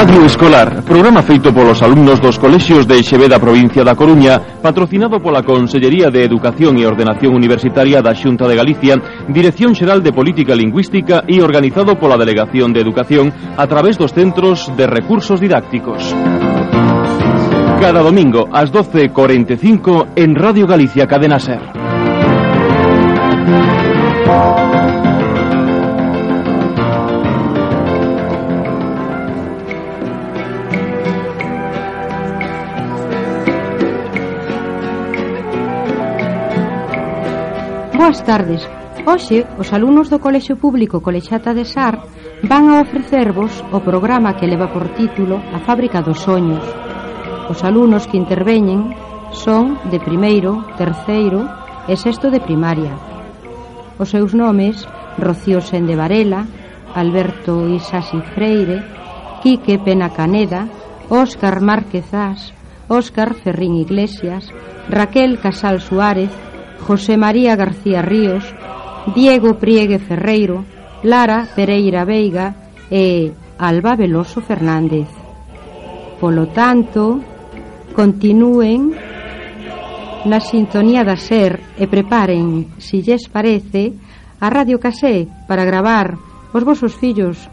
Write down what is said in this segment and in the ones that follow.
Radio Escolar, programa feito polos alumnos dos colexios de Xeveda provincia da Coruña, patrocinado pola Consellería de Educación e Ordenación Universitaria da Xunta de Galicia, Dirección Xeral de Política Lingüística e organizado pola Delegación de Educación a través dos Centros de Recursos Didácticos. Cada domingo ás 12.45 en Radio Galicia Cadena Ser. Boas tardes. Hoxe, os alumnos do Colexio Público Colexata de Sar van a ofrecervos o programa que leva por título A Fábrica dos Soños. Os alumnos que interveñen son de primeiro, terceiro e sexto de primaria. Os seus nomes, Rocío Sende Varela, Alberto Isasi Freire, Quique Pena Caneda, Óscar Márquez As, Óscar Ferrín Iglesias, Raquel Casal Suárez, José María García Ríos, Diego Priegue Ferreiro, Lara Pereira Veiga e Alba Veloso Fernández. Polo tanto, continúen na sintonía da SER e preparen, si lles parece, a Radio Casé para gravar os vosos fillos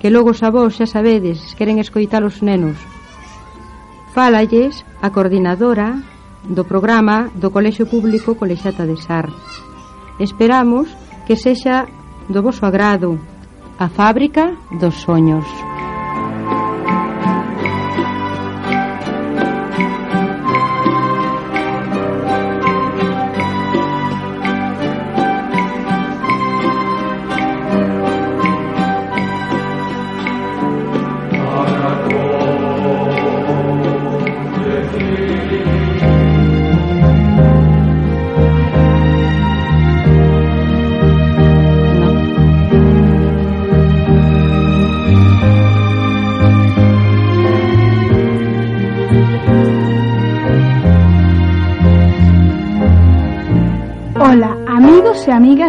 que logo xa vos xa sabedes queren escoitar os nenos. Fálalles a coordinadora do programa do Colexio Público Colexata de Sar. Esperamos que sexa do vosso agrado a fábrica dos soños.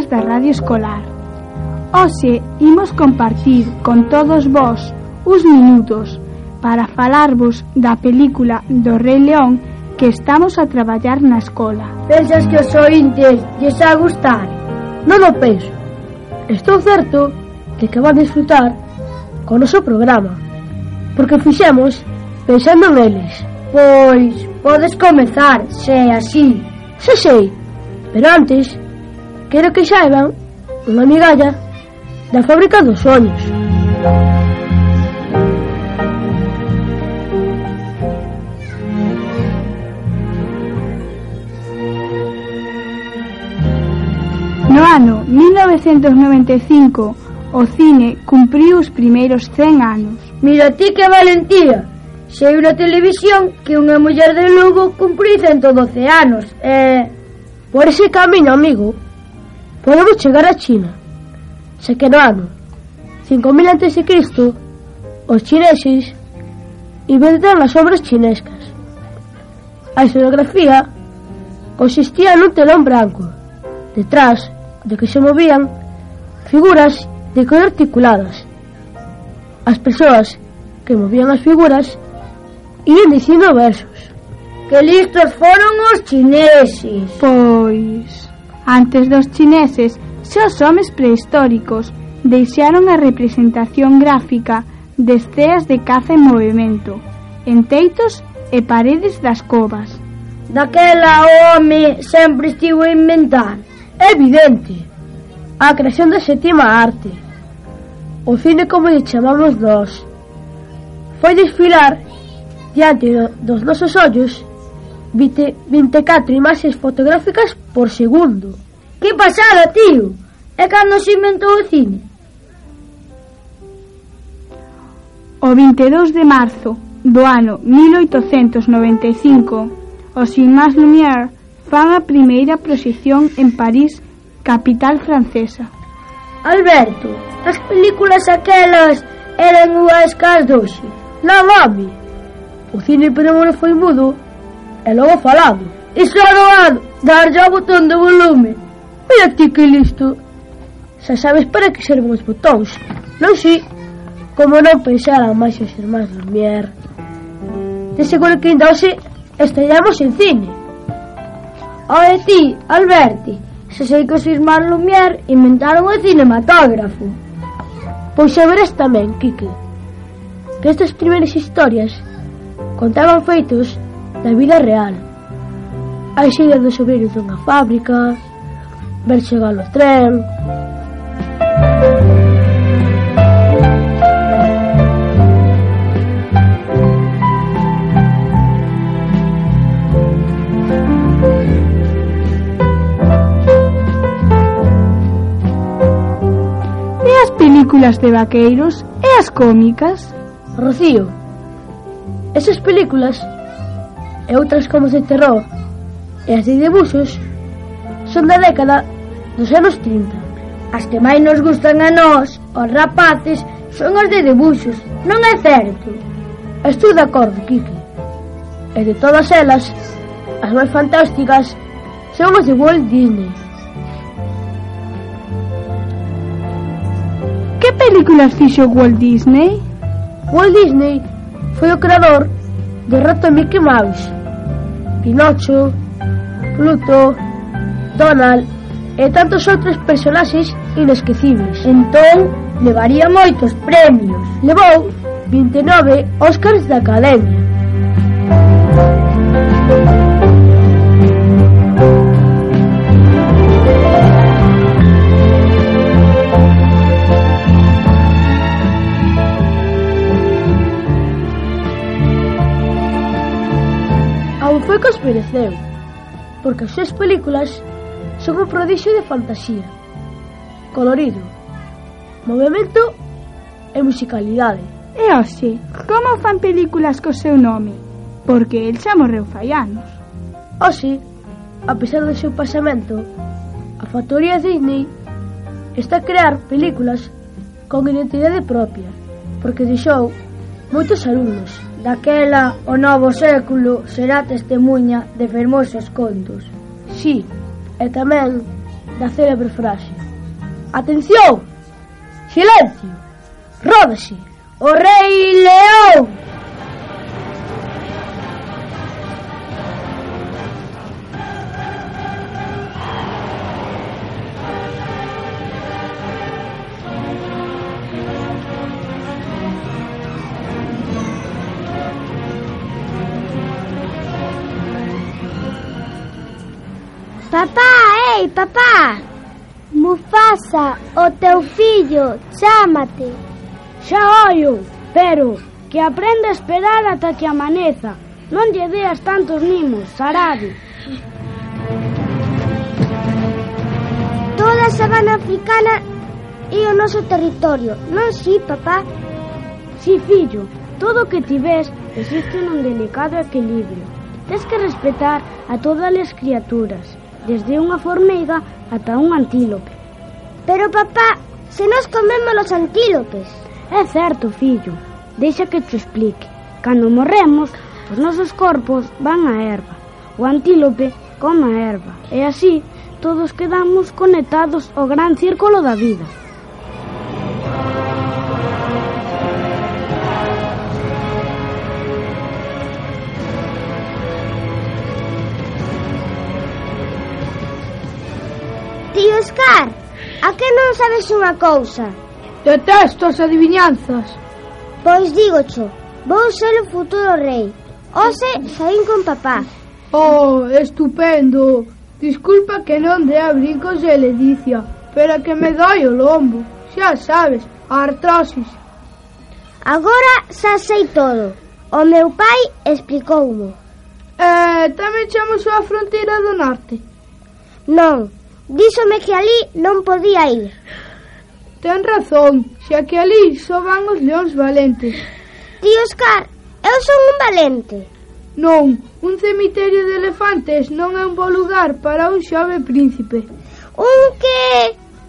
programas da Radio Escolar. Hoxe imos compartir con todos vós uns minutos para falarvos da película do Rei León que estamos a traballar na escola. Pensas que os ointes lles a gustar? Non o penso. Estou certo de que van disfrutar con o noso programa, porque fixemos pensando neles. Pois, podes comezar, se así. Se sei, pero antes quero que saiban unha migalla da fábrica dos soños. No ano 1995 o cine cumpriu os primeiros 100 anos. Mira ti que valentía! Sei na televisión que unha muller de Lugo cumpriu 112 anos. Eh, por ese camiño, amigo podemos chegar a China, Se que no ano 5000 a.C. os chineses inventaron as obras chinescas. A escenografía consistía nun telón branco, detrás de que se movían figuras de cor articuladas. As persoas que movían as figuras iban dicindo versos. Que listos foron os chineses! Pois... Antes dos chineses, xa os homes prehistóricos deixaron a representación gráfica de esteas de caza en movimento, en teitos e paredes das covas. Daquela o home sempre estivo a inventar. Evidente. A creación da sétima arte. O cine como lle chamamos nós. Foi desfilar diante dos nosos ollos 20, 24 imaxes fotográficas por segundo. Que pasada, tío! É cando se inventou o cine. O 22 de marzo do ano 1895, os Imas Lumière fan a primeira proxección en París, capital francesa. Alberto, as películas aquelas eran unhas cas doxe. Non, home! O cine pero foi mudo e logo falamos. Iso doado, darlle ao botón de volume. Mira ti que listo. Xa sabes para que serven os botóns. Non si, como non pensaran máis os irmáns Lumière. De seguro que ainda hoxe estallamos en cine. Oe ti, Alberti, se sei que os irmáns Lumière inventaron o cinematógrafo. Pois xa verás tamén, Kike, que estas primeiras historias contaban feitos da vida real. Hai xeiras dos obreiros dunha fábrica, ver chegar o tren, películas de vaqueiros e as cómicas? Rocío, esas películas e outras como de terror e as de debuxos son da década dos anos 30. As que máis nos gustan a nós, os rapaces, son as de debuxos, non é certo? Estou de acordo, Kiki. E de todas elas, as máis fantásticas son as de Walt Disney. Que películas fixo Walt Disney? Walt Disney foi o creador do rato Mickey Mouse Pinocho, Pluto, Donald e tantos outros personaxes inesquecibles. Entón, levaría moitos premios. Levou 29 Óscars da Academia. deu, porque as súas películas son un prodixio de fantasía, colorido, movimento e musicalidade. E hoxe, como fan películas co seu nome? Porque el xa morreu fai anos. Oxe, a pesar do seu pasamento, a factoría Disney está a crear películas con identidade propia, porque deixou moitos alumnos Daquela, o novo século será testemunha de fermosos contos. Sí, e tamén da célebre frase. Atención! Silencio! Ródese! O rei león! Papá, ei, papá! Mufasa, o teu fillo, chámate. Xa oio, pero que aprenda a esperar ata que amaneza. Non lle deas tantos mimos, Saradi. Toda a sabana africana é o noso territorio, non si, papá? Si, fillo, todo o que ti ves existe nun delicado equilibrio. Tens que respetar a todas as criaturas, desde unha formiga ata un antílope. Pero papá, se nos comemos os antílopes. É certo, fillo. Deixa que te explique. Cando morremos, os nosos corpos van á erva. O antílope come a erva. E así todos quedamos conectados ao gran círculo da vida. A que non sabes unha cousa? Detesto as adivinanzas. Pois dígocho, vou ser o futuro rei. Ose saín con papá. Oh, estupendo. Disculpa que non dea brincos de ledicia, pero que me doi o lombo. Xa sabes, a artrosis. Agora xa sei todo. O meu pai explicoumo. Eh, tamén chamo a fronteira do norte. Non, Díxome que ali non podía ir. Ten razón, xa que ali só van os leóns valentes. Ti, Oscar, eu son un valente. Non, un cemiterio de elefantes non é un bo lugar para un xove príncipe. Un que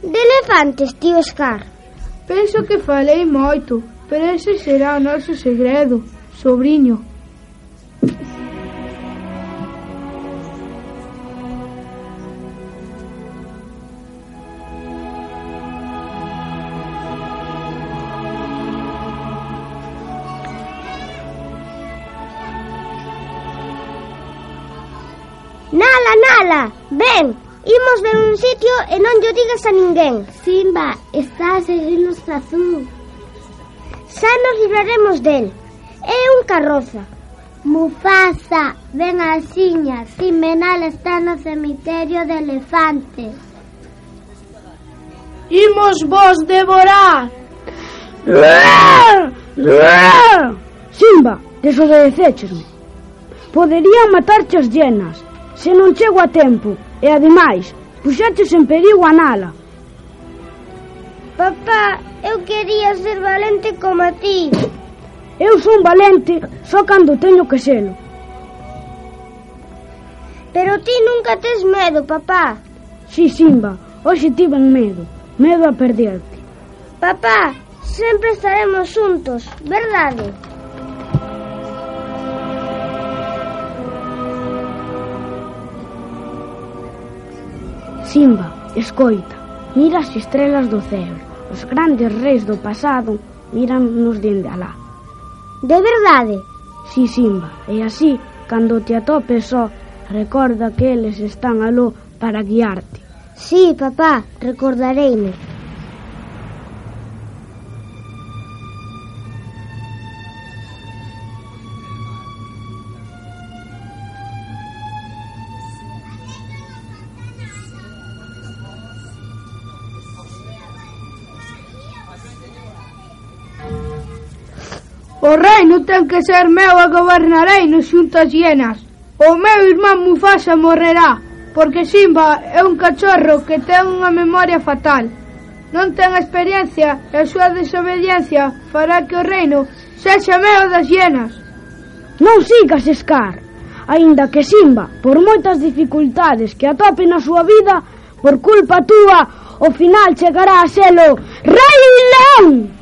de elefantes, ti, Oscar? Penso que falei moito, pero ese será o noso segredo, sobrinho. Nala, nala, ven, imos de un sitio e non llo digas a ninguén. Simba, está a seguirnos azul. Xa nos libraremos del. É un carroza. Mufasa, ven a xiña, Simenal está no cemiterio de elefantes. Imos vos devorar. Simba, desobedecéchesme. Poderían matarche as llenas se non chego a tempo e, ademais, puxaches en perigo a nala. Papá, eu quería ser valente como a ti. Eu son valente só cando teño que selo. Pero ti nunca tes medo, papá. Si, Simba, hoxe tiven medo. Medo a perderte. Papá, sempre estaremos xuntos, verdade? Simba, escoita, mira as estrelas do céu. Os grandes reis do pasado mirannos dende alá. De verdade? Si, Simba, e así, cando te atopes só, recorda que eles están aló para guiarte. Si, papá, recordareime. O reino ten que ser meu e gobernarei nos xuntas hienas. O meu irmán Mufasa morrerá, porque Simba é un cachorro que ten unha memoria fatal. Non ten experiencia e a súa desobediencia fará que o reino sexa meu das hienas. Non sigas, Scar. Aínda que Simba, por moitas dificultades que atope na súa vida, por culpa túa, ao final chegará a selo Rei León!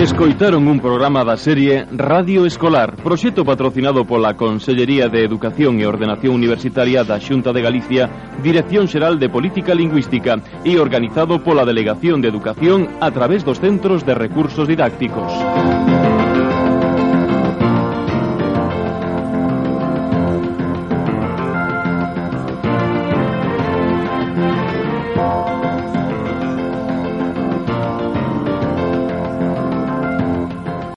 Escoitaron un programa da serie Radio Escolar, proxecto patrocinado pola Consellería de Educación e Ordenación Universitaria da Xunta de Galicia, Dirección Xeral de Política Lingüística e organizado pola Delegación de Educación a través dos Centros de Recursos Didácticos.